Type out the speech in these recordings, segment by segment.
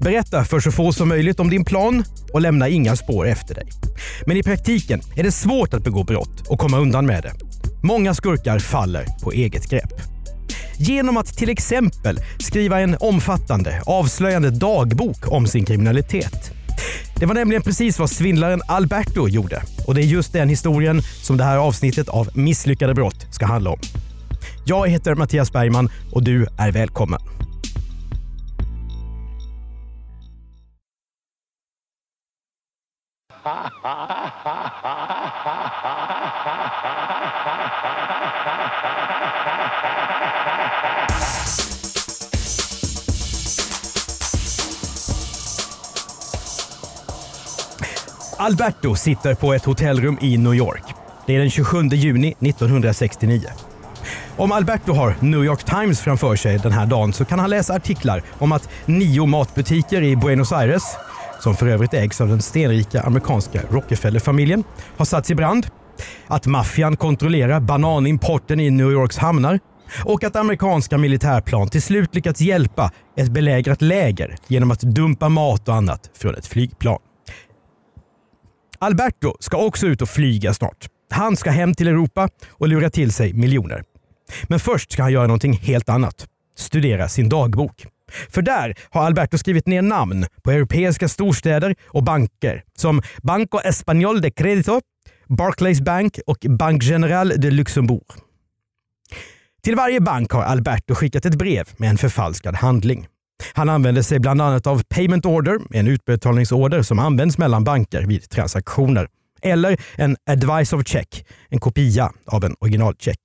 Berätta för så få som möjligt om din plan och lämna inga spår efter dig. Men i praktiken är det svårt att begå brott och komma undan med det. Många skurkar faller på eget grepp. Genom att till exempel skriva en omfattande, avslöjande dagbok om sin kriminalitet. Det var nämligen precis vad svindlaren Alberto gjorde och det är just den historien som det här avsnittet av Misslyckade brott ska handla om. Jag heter Mattias Bergman och du är välkommen. Alberto sitter på ett hotellrum i New York. Det är den 27 juni 1969. Om Alberto har New York Times framför sig den här dagen så kan han läsa artiklar om att nio matbutiker i Buenos Aires, som för övrigt ägs av den stenrika amerikanska Rockefeller-familjen, har satts i brand. Att maffian kontrollerar bananimporten i New Yorks hamnar och att amerikanska militärplan till slut lyckats hjälpa ett belägrat läger genom att dumpa mat och annat från ett flygplan. Alberto ska också ut och flyga snart. Han ska hem till Europa och lura till sig miljoner. Men först ska han göra någonting helt annat. Studera sin dagbok. För där har Alberto skrivit ner namn på europeiska storstäder och banker som Banco Español de Crédito, Barclays Bank och Banque Générale de Luxembourg. Till varje bank har Alberto skickat ett brev med en förfalskad handling. Han använder sig bland annat av payment order, en utbetalningsorder som används mellan banker vid transaktioner, eller en advice of check, en kopia av en originalcheck.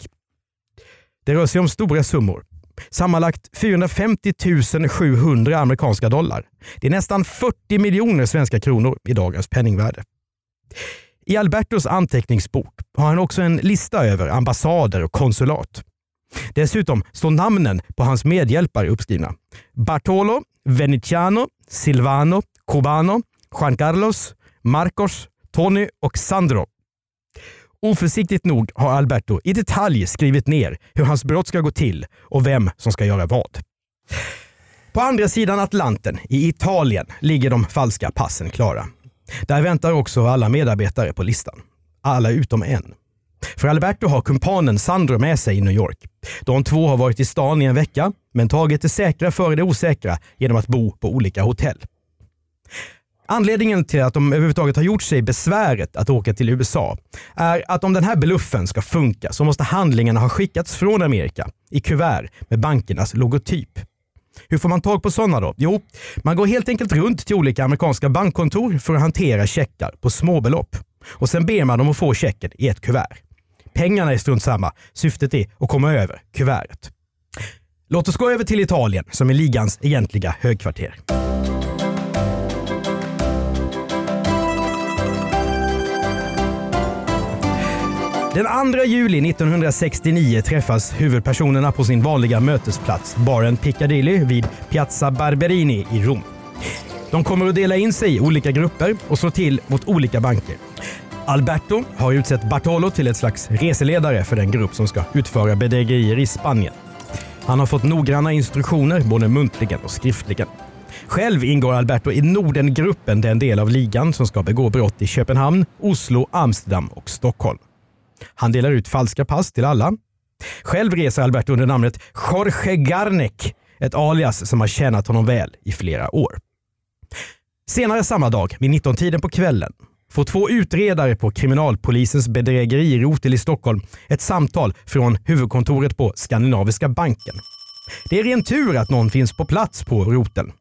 Det rör sig om stora summor. Sammanlagt 450 700 amerikanska dollar. Det är nästan 40 miljoner svenska kronor i dagens penningvärde. I Albertos anteckningsbok har han också en lista över ambassader och konsulat. Dessutom står namnen på hans medhjälpare uppskrivna. Bartolo, Venetiano, Silvano, Cubano, Juan Carlos, Marcos, Tony och Sandro. Oförsiktigt nog har Alberto i detalj skrivit ner hur hans brott ska gå till och vem som ska göra vad. På andra sidan Atlanten, i Italien, ligger de falska passen klara. Där väntar också alla medarbetare på listan. Alla utom en. För Alberto har kumpanen Sandro med sig i New York. De två har varit i stan i en vecka, men tagit det säkra före det osäkra genom att bo på olika hotell. Anledningen till att de överhuvudtaget har gjort sig besväret att åka till USA är att om den här bluffen ska funka så måste handlingarna ha skickats från Amerika i kuvert med bankernas logotyp. Hur får man tag på sådana då? Jo, man går helt enkelt runt till olika amerikanska bankkontor för att hantera checkar på småbelopp. Och sen ber man dem att få checken i ett kuvert. Pengarna är strunt samma. Syftet är att komma över kuvertet. Låt oss gå över till Italien som är ligans egentliga högkvarter. Den 2 juli 1969 träffas huvudpersonerna på sin vanliga mötesplats, baren Piccadilly vid Piazza Barberini i Rom. De kommer att dela in sig i olika grupper och slå till mot olika banker. Alberto har utsett Bartolo till ett slags reseledare för den grupp som ska utföra bedrägerier i Spanien. Han har fått noggranna instruktioner både muntligen och skriftligen. Själv ingår Alberto i Nordengruppen, den del av ligan som ska begå brott i Köpenhamn, Oslo, Amsterdam och Stockholm. Han delar ut falska pass till alla. Själv reser Alberto under namnet Jorge Garnek, ett alias som har tjänat honom väl i flera år. Senare samma dag, vid 19-tiden på kvällen, får två utredare på kriminalpolisens bedrägerirotel i Stockholm ett samtal från huvudkontoret på Skandinaviska banken. Det är ren tur att någon finns på plats på roteln.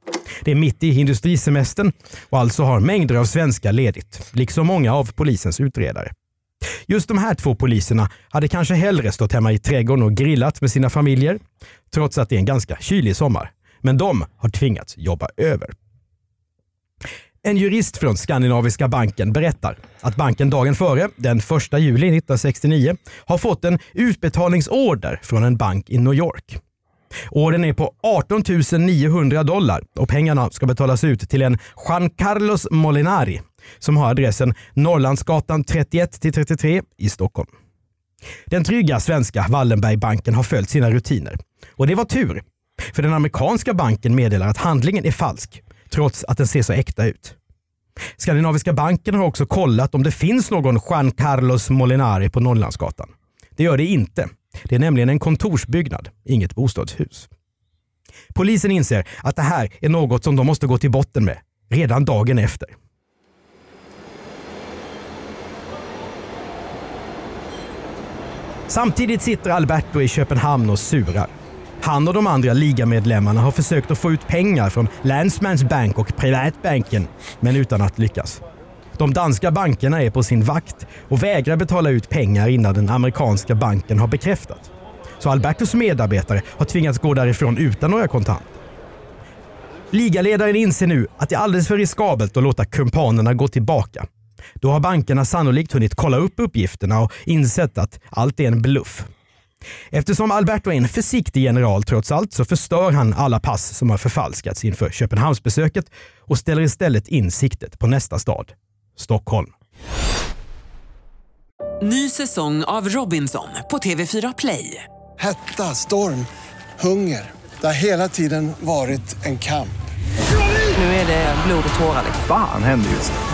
Det är mitt i industrisemestern och alltså har mängder av svenskar ledigt, liksom många av polisens utredare. Just de här två poliserna hade kanske hellre stått hemma i trädgården och grillat med sina familjer, trots att det är en ganska kylig sommar. Men de har tvingats jobba över. En jurist från Skandinaviska banken berättar att banken dagen före, den 1 juli 1969, har fått en utbetalningsorder från en bank i New York. Ordern är på 18 900 dollar och pengarna ska betalas ut till en Juan Carlos Molinari som har adressen Norrlandsgatan 31-33 i Stockholm. Den trygga svenska Wallenbergbanken har följt sina rutiner. Och det var tur, för den amerikanska banken meddelar att handlingen är falsk, trots att den ser så äkta ut. Skandinaviska banken har också kollat om det finns någon Juan Carlos Molinari på Norrlandsgatan. Det gör det inte. Det är nämligen en kontorsbyggnad, inget bostadshus. Polisen inser att det här är något som de måste gå till botten med redan dagen efter. Samtidigt sitter Alberto i Köpenhamn och surar. Han och de andra ligamedlemmarna har försökt att få ut pengar från Landsmans Bank och Privatbanken, men utan att lyckas. De danska bankerna är på sin vakt och vägrar betala ut pengar innan den amerikanska banken har bekräftat. Så Albertos medarbetare har tvingats gå därifrån utan några kontanter. Ligaledaren inser nu att det är alldeles för riskabelt att låta kumpanerna gå tillbaka. Då har bankerna sannolikt hunnit kolla upp uppgifterna och insett att allt är en bluff. Eftersom Alberto är en försiktig general trots allt så förstör han alla pass som har förfalskats inför Köpenhamnsbesöket och ställer istället in siktet på nästa stad, Stockholm. Ny säsong av Robinson på TV4 Play. Hetta, storm, hunger. Det har hela tiden varit en kamp. Nu är det blod och tårar. Fan händer just nu.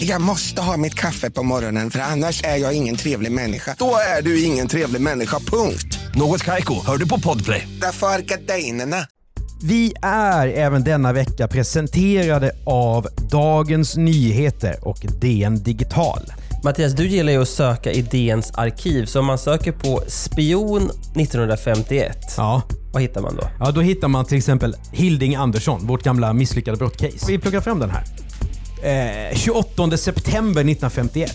Jag måste ha mitt kaffe på morgonen för annars är jag ingen trevlig människa. Då är du ingen trevlig människa, punkt. Något Kaiko, hör du på Podplay. Därför är gardinerna. Vi är även denna vecka presenterade av Dagens Nyheter och DN Digital. Mattias, du gillar ju att söka i DNs arkiv, så om man söker på spion 1951, Ja. vad hittar man då? Ja, då hittar man till exempel Hilding Andersson, vårt gamla misslyckade brottcase. Vi plockar fram den här. Eh, 28 september 1951.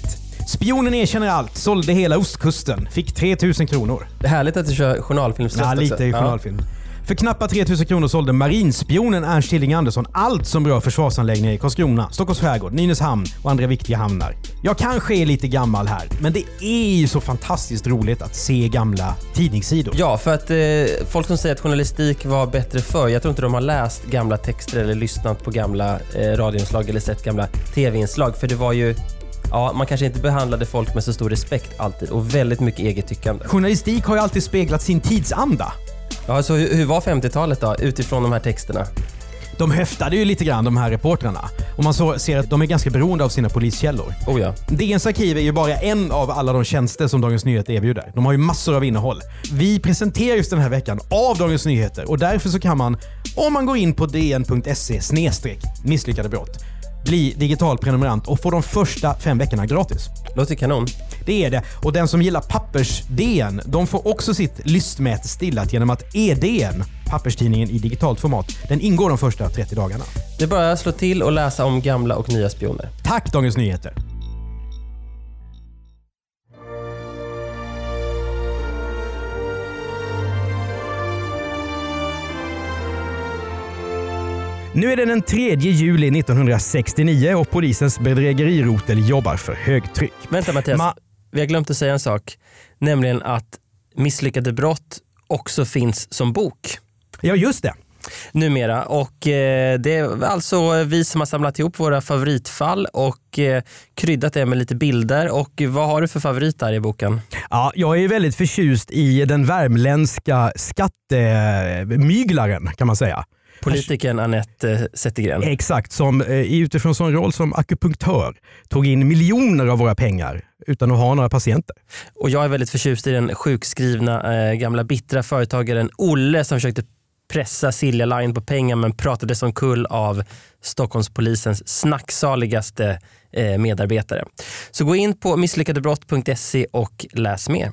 Spionen erkänner allt, sålde hela ostkusten, fick 3000 kronor. Det är härligt att du kör journalfilmsröst Ja, också. lite i journalfilm. För knappa 3000 kronor sålde marinspionen Ernst Hilding Andersson allt som rör försvarsanläggningar i Karlskrona, Stockholms skärgård, Nynäshamn och andra viktiga hamnar. Jag kanske är lite gammal här, men det är ju så fantastiskt roligt att se gamla tidningssidor. Ja, för att eh, folk som säger att journalistik var bättre förr, jag tror inte de har läst gamla texter eller lyssnat på gamla eh, radioinslag eller sett gamla tv-inslag. För det var ju, ja, man kanske inte behandlade folk med så stor respekt alltid och väldigt mycket eget tyckande. Journalistik har ju alltid speglat sin tidsanda. Ja, så hur, hur var 50-talet då, utifrån de här texterna? De höftade ju lite grann de här reportrarna. Och man så ser att de är ganska beroende av sina poliskällor. Oh ja. DNs arkiv är ju bara en av alla de tjänster som Dagens Nyheter erbjuder. De har ju massor av innehåll. Vi presenterar just den här veckan av Dagens Nyheter och därför så kan man, om man går in på dn.se misslyckade brott, bli digital prenumerant och få de första fem veckorna gratis. Låter kanon. Det är det. Och den som gillar pappers-DN, de får också sitt lystmäte stillat genom att EDN, papperstidningen i digitalt format, den ingår de första 30 dagarna. Det är bara att slå till och läsa om gamla och nya spioner. Tack Dagens Nyheter! Nu är det den 3 juli 1969 och polisens bedrägerirotel jobbar för högtryck. Vänta Mattias, Ma- vi har glömt att säga en sak. Nämligen att Misslyckade brott också finns som bok Ja, just det. numera. Och eh, det är alltså vi som har samlat ihop våra favoritfall och eh, kryddat det med lite bilder. Och vad har du för favorit där i boken? Ja, jag är väldigt förtjust i den värmländska skattemyglaren kan man säga. Politikern Anette eh, Zettergren. Exakt, som eh, utifrån sin roll som akupunktör tog in miljoner av våra pengar utan att ha några patienter. Och jag är väldigt förtjust i den sjukskrivna eh, gamla bittra företagaren Olle som försökte pressa Silja Line på pengar men pratades omkull av Stockholmspolisens snacksaligaste eh, medarbetare. Så gå in på misslyckadebrott.se och läs mer.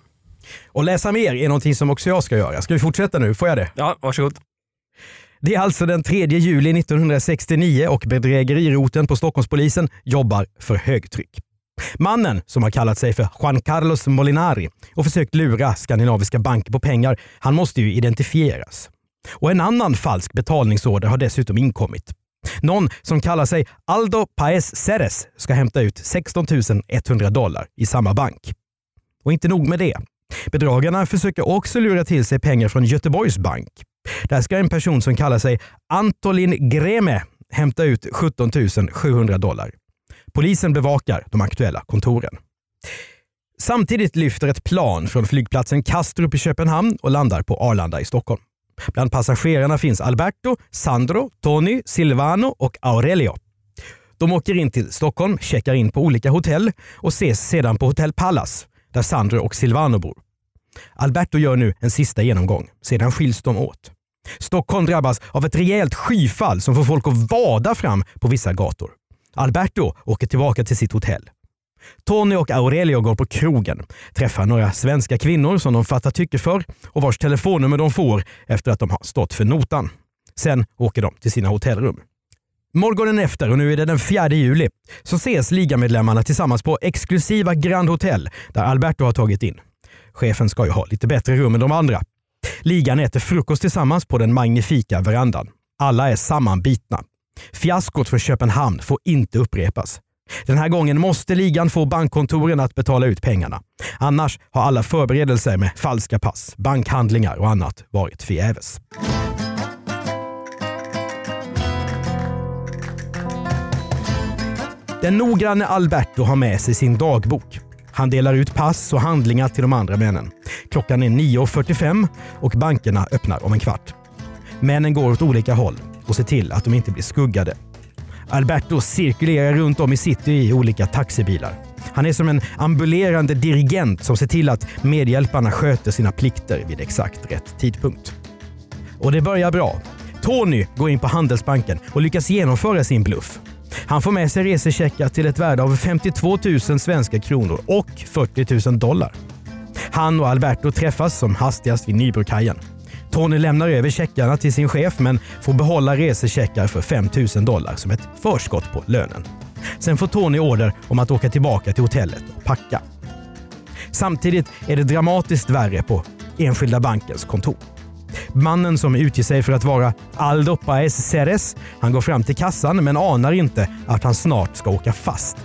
Och läsa mer är någonting som också jag ska göra. Ska vi fortsätta nu? Får jag det? Ja, varsågod. Det är alltså den 3 juli 1969 och bedrägeriroten på Stockholmspolisen jobbar för högtryck. Mannen, som har kallat sig för Juan Carlos Molinari och försökt lura skandinaviska banker på pengar, han måste ju identifieras. Och en annan falsk betalningsorder har dessutom inkommit. Någon som kallar sig Aldo Paez Ceres ska hämta ut 16 100 dollar i samma bank. Och inte nog med det. Bedragarna försöker också lura till sig pengar från Göteborgs bank. Där ska en person som kallar sig Antolin Greme hämta ut 17 700 dollar. Polisen bevakar de aktuella kontoren. Samtidigt lyfter ett plan från flygplatsen Kastrup i Köpenhamn och landar på Arlanda i Stockholm. Bland passagerarna finns Alberto, Sandro, Tony, Silvano och Aurelio. De åker in till Stockholm, checkar in på olika hotell och ses sedan på Hotell Pallas där Sandro och Silvano bor. Alberto gör nu en sista genomgång, sedan skiljs de åt. Stockholm drabbas av ett rejält skyfall som får folk att vada fram på vissa gator. Alberto åker tillbaka till sitt hotell. Tony och Aurelio går på krogen, träffar några svenska kvinnor som de fattar tycke för och vars telefonnummer de får efter att de har stått för notan. Sen åker de till sina hotellrum. Morgonen efter, och nu är det den 4 juli, så ses ligamedlemmarna tillsammans på exklusiva Grand Hotel där Alberto har tagit in. Chefen ska ju ha lite bättre rum än de andra. Ligan äter frukost tillsammans på den magnifika verandan. Alla är sammanbitna. Fiaskot för Köpenhamn får inte upprepas. Den här gången måste ligan få bankkontoren att betala ut pengarna. Annars har alla förberedelser med falska pass, bankhandlingar och annat varit förgäves. Den noggranne Alberto har med sig sin dagbok. Han delar ut pass och handlingar till de andra männen. Klockan är 9.45 och bankerna öppnar om en kvart. Männen går åt olika håll och ser till att de inte blir skuggade. Alberto cirkulerar runt om i city i olika taxibilar. Han är som en ambulerande dirigent som ser till att medhjälparna sköter sina plikter vid exakt rätt tidpunkt. Och det börjar bra. Tony går in på Handelsbanken och lyckas genomföra sin bluff. Han får med sig resecheckar till ett värde av 52 000 svenska kronor och 40 000 dollar. Han och Alberto träffas som hastigast vid Nybrokajen. Tony lämnar över checkarna till sin chef men får behålla resecheckar för 5 000 dollar som ett förskott på lönen. Sen får Tony order om att åka tillbaka till hotellet och packa. Samtidigt är det dramatiskt värre på Enskilda bankens kontor. Mannen som utger sig för att vara Aldo Paez Ceres, han går fram till kassan men anar inte att han snart ska åka fast.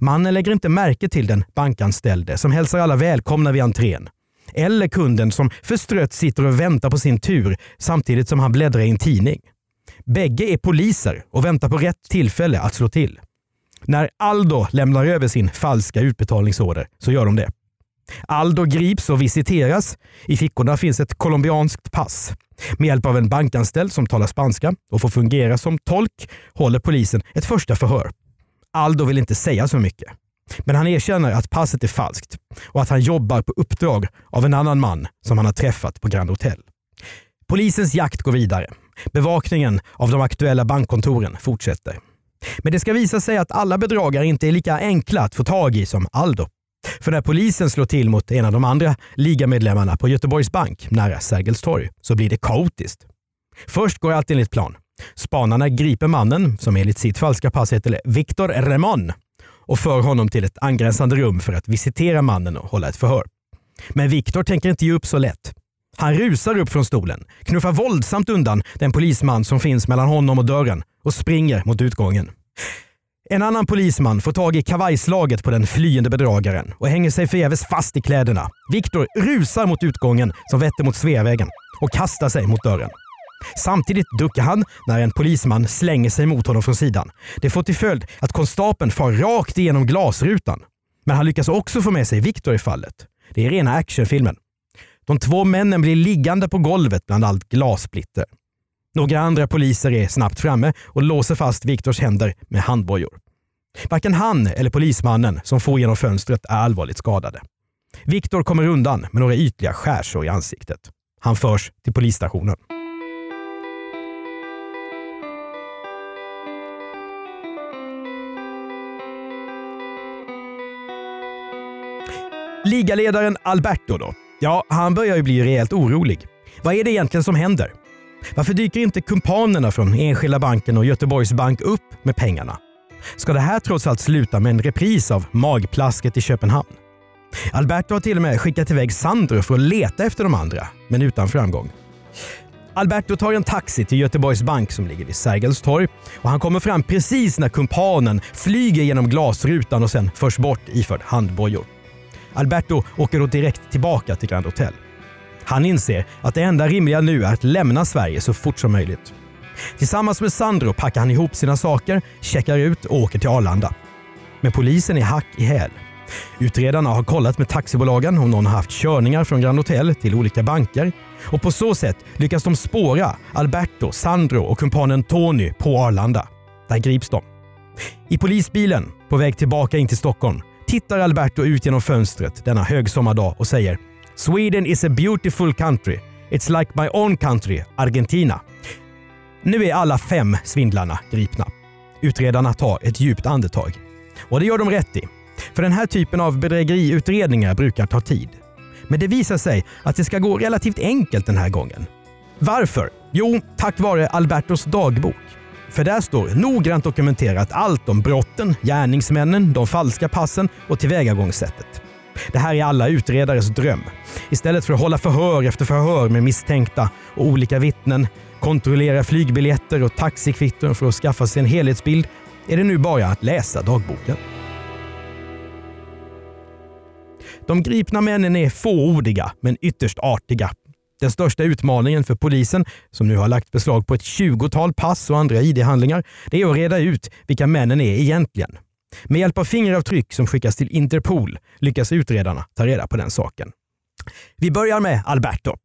Mannen lägger inte märke till den bankanställde som hälsar alla välkomna vid entrén. Eller kunden som förstrött sitter och väntar på sin tur samtidigt som han bläddrar i en tidning. Bägge är poliser och väntar på rätt tillfälle att slå till. När Aldo lämnar över sin falska utbetalningsorder så gör de det. Aldo grips och visiteras. I fickorna finns ett colombianskt pass. Med hjälp av en bankanställd som talar spanska och får fungera som tolk håller polisen ett första förhör. Aldo vill inte säga så mycket. Men han erkänner att passet är falskt och att han jobbar på uppdrag av en annan man som han har träffat på Grand Hotel. Polisens jakt går vidare. Bevakningen av de aktuella bankkontoren fortsätter. Men det ska visa sig att alla bedragare inte är lika enkla att få tag i som Aldo. För när polisen slår till mot en av de andra ligamedlemmarna på Göteborgs bank nära Sergels torg så blir det kaotiskt. Först går allt enligt plan. Spanarna griper mannen, som enligt sitt falska pass heter Victor Remon, och för honom till ett angränsande rum för att visitera mannen och hålla ett förhör. Men Victor tänker inte ge upp så lätt. Han rusar upp från stolen, knuffar våldsamt undan den polisman som finns mellan honom och dörren och springer mot utgången. En annan polisman får tag i kavajslaget på den flyende bedragaren och hänger sig förgäves fast i kläderna. Viktor rusar mot utgången som vetter mot Sveavägen och kastar sig mot dörren. Samtidigt duckar han när en polisman slänger sig mot honom från sidan. Det får till följd att konstapeln far rakt igenom glasrutan. Men han lyckas också få med sig Viktor i fallet. Det är rena actionfilmen. De två männen blir liggande på golvet bland allt glassplitter. Några andra poliser är snabbt framme och låser fast Viktors händer med handbojor. Varken han eller polismannen som for genom fönstret är allvarligt skadade. Viktor kommer undan med några ytliga skärsår i ansiktet. Han förs till polisstationen. Ligaledaren Alberto då? Ja, han börjar ju bli rejält orolig. Vad är det egentligen som händer? Varför dyker inte kumpanerna från Enskilda banken och Göteborgs bank upp med pengarna? Ska det här trots allt sluta med en repris av magplasket i Köpenhamn? Alberto har till och med skickat iväg Sandro för att leta efter de andra, men utan framgång. Alberto tar en taxi till Göteborgs bank som ligger vid Sergels torg och han kommer fram precis när kumpanen flyger genom glasrutan och sen förs bort iförd handbojor. Alberto åker då direkt tillbaka till Grand Hotel. Han inser att det enda rimliga nu är att lämna Sverige så fort som möjligt. Tillsammans med Sandro packar han ihop sina saker, checkar ut och åker till Arlanda. Men polisen är hack i häl. Utredarna har kollat med taxibolagen om någon har haft körningar från Grand Hotel till olika banker och på så sätt lyckas de spåra Alberto, Sandro och kumpanen Tony på Arlanda. Där grips de. I polisbilen på väg tillbaka in till Stockholm tittar Alberto ut genom fönstret denna högsommardag och säger “Sweden is a beautiful country. It's like my own country, Argentina.” Nu är alla fem svindlarna gripna. Utredarna tar ett djupt andetag. Och det gör de rätt i. För den här typen av bedrägeriutredningar brukar ta tid. Men det visar sig att det ska gå relativt enkelt den här gången. Varför? Jo, tack vare Albertos dagbok. För där står noggrant dokumenterat allt om brotten, gärningsmännen, de falska passen och tillvägagångssättet. Det här är alla utredares dröm. Istället för att hålla förhör efter förhör med misstänkta och olika vittnen, kontrollera flygbiljetter och taxikvitton för att skaffa sig en helhetsbild, är det nu bara att läsa dagboken. De gripna männen är fåordiga men ytterst artiga. Den största utmaningen för polisen, som nu har lagt beslag på ett tjugotal pass och andra ID-handlingar, det är att reda ut vilka männen är egentligen. Med hjälp av fingeravtryck som skickas till Interpol lyckas utredarna ta reda på den saken. Vi börjar med Alberto.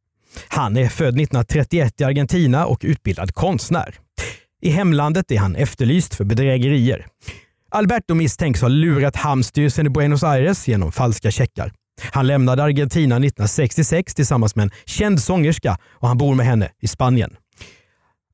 Han är född 1931 i Argentina och utbildad konstnär. I hemlandet är han efterlyst för bedrägerier. Alberto misstänks ha lurat hamnstyrelsen i Buenos Aires genom falska checkar. Han lämnade Argentina 1966 tillsammans med en känd sångerska och han bor med henne i Spanien.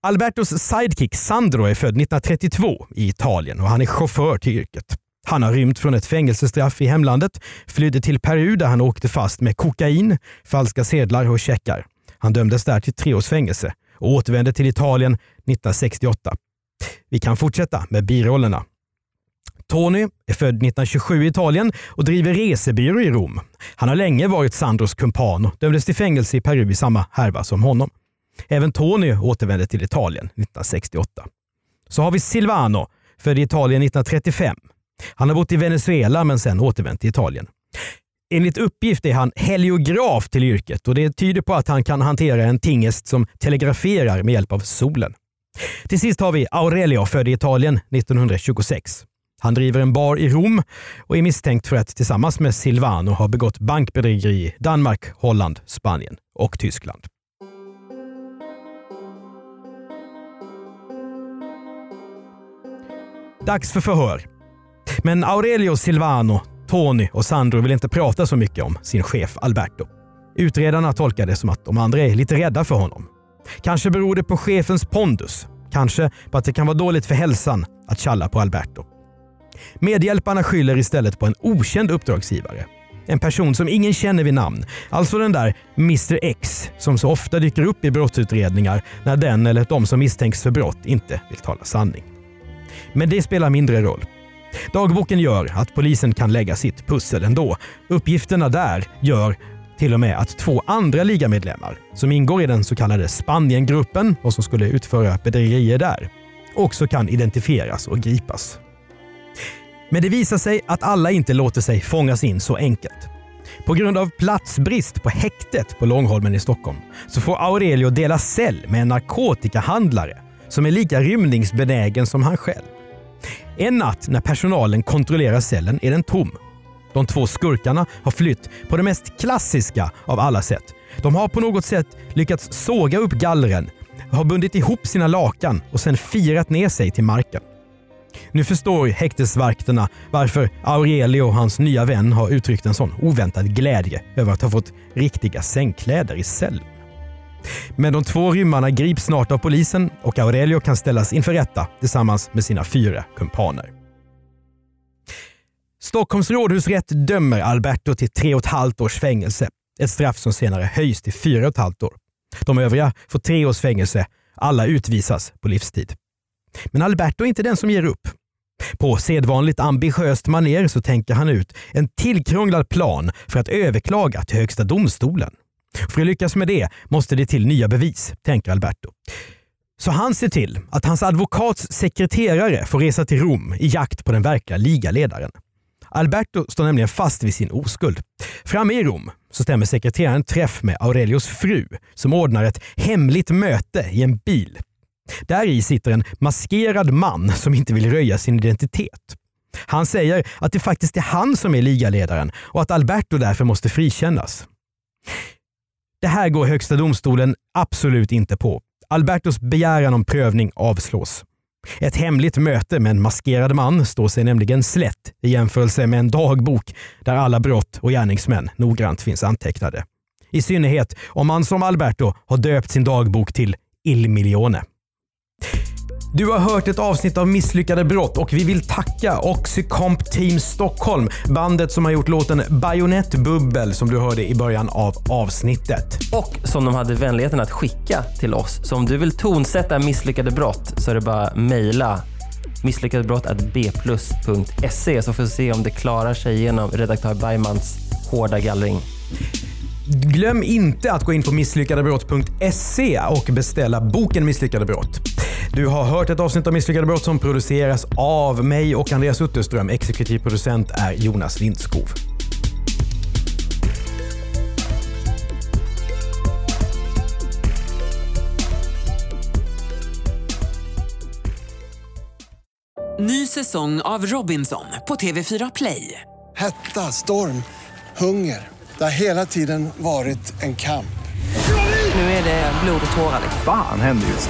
Albertos sidekick Sandro är född 1932 i Italien och han är chaufför till yrket. Han har rymt från ett fängelsestraff i hemlandet, flydde till Peru där han åkte fast med kokain, falska sedlar och checkar. Han dömdes där till tre års fängelse och återvände till Italien 1968. Vi kan fortsätta med birollerna. Tony är född 1927 i Italien och driver resebyrå i Rom. Han har länge varit Sandros kumpan och dömdes till fängelse i Peru i samma härva som honom. Även Tony återvände till Italien 1968. Så har vi Silvano, född i Italien 1935. Han har bott i Venezuela men sen återvänt till Italien. Enligt uppgift är han heliograf till yrket och det tyder på att han kan hantera en tingest som telegraferar med hjälp av solen. Till sist har vi Aurelio, född i Italien 1926. Han driver en bar i Rom och är misstänkt för att tillsammans med Silvano ha begått bankbedrägeri i Danmark, Holland, Spanien och Tyskland. Dags för förhör. Men Aurelio Silvano, Tony och Sandro vill inte prata så mycket om sin chef Alberto. Utredarna tolkar det som att de andra är lite rädda för honom. Kanske beror det på chefens pondus. Kanske på att det kan vara dåligt för hälsan att tjalla på Alberto. Medhjälparna skyller istället på en okänd uppdragsgivare. En person som ingen känner vid namn. Alltså den där Mr X som så ofta dyker upp i brottsutredningar när den eller de som misstänks för brott inte vill tala sanning. Men det spelar mindre roll. Dagboken gör att polisen kan lägga sitt pussel ändå. Uppgifterna där gör till och med att två andra ligamedlemmar som ingår i den så kallade Spaniengruppen och som skulle utföra bedrägerier där också kan identifieras och gripas. Men det visar sig att alla inte låter sig fångas in så enkelt. På grund av platsbrist på häktet på Långholmen i Stockholm så får Aurelio dela cell med en narkotikahandlare som är lika rymningsbenägen som han själv. En natt när personalen kontrollerar cellen är den tom. De två skurkarna har flytt på det mest klassiska av alla sätt. De har på något sätt lyckats såga upp gallren, har bundit ihop sina lakan och sen firat ner sig till marken. Nu förstår häktesvakterna varför Aurelio och hans nya vän har uttryckt en sån oväntad glädje över att ha fått riktiga sängkläder i cellen. Men de två rymmarna grips snart av polisen och Aurelio kan ställas inför rätta tillsammans med sina fyra kumpaner. Stockholms rådhusrätt dömer Alberto till tre och ett halvt års fängelse. Ett straff som senare höjs till fyra och ett halvt år. De övriga får tre års fängelse. Alla utvisas på livstid. Men Alberto är inte den som ger upp. På sedvanligt ambitiöst maner så tänker han ut en tillkrånglad plan för att överklaga till Högsta domstolen. För att lyckas med det måste det till nya bevis, tänker Alberto. Så han ser till att hans advokats sekreterare får resa till Rom i jakt på den verkliga ligaledaren. Alberto står nämligen fast vid sin oskuld. Framme i Rom så stämmer sekreteraren träff med Aurelios fru som ordnar ett hemligt möte i en bil. Där i sitter en maskerad man som inte vill röja sin identitet. Han säger att det faktiskt är han som är ligaledaren och att Alberto därför måste frikännas. Det här går Högsta domstolen absolut inte på. Albertos begäran om prövning avslås. Ett hemligt möte med en maskerad man står sig nämligen slätt i jämförelse med en dagbok där alla brott och gärningsmän noggrant finns antecknade. I synnerhet om man som Alberto har döpt sin dagbok till Il Milione. Du har hört ett avsnitt av Misslyckade brott och vi vill tacka Oxycomp Team Stockholm, bandet som har gjort låten Bajonettbubbel som du hörde i början av avsnittet. Och som de hade vänligheten att skicka till oss. Så om du vill tonsätta misslyckade brott så är det bara mejla misslyckadebrott.bplus.se så får vi se om det klarar sig genom redaktör Bergmans hårda gallring. Glöm inte att gå in på misslyckadebrott.se och beställa boken Misslyckade brott. Du har hört ett avsnitt av Misslyckade brott som produceras av mig och Andreas Utterström. Exekutiv producent är Jonas Lindskov. Ny säsong av Robinson på TV4 Play. Hetta, storm, hunger. Det har hela tiden varit en kamp. Nu är det blod och tårar. Fan händer just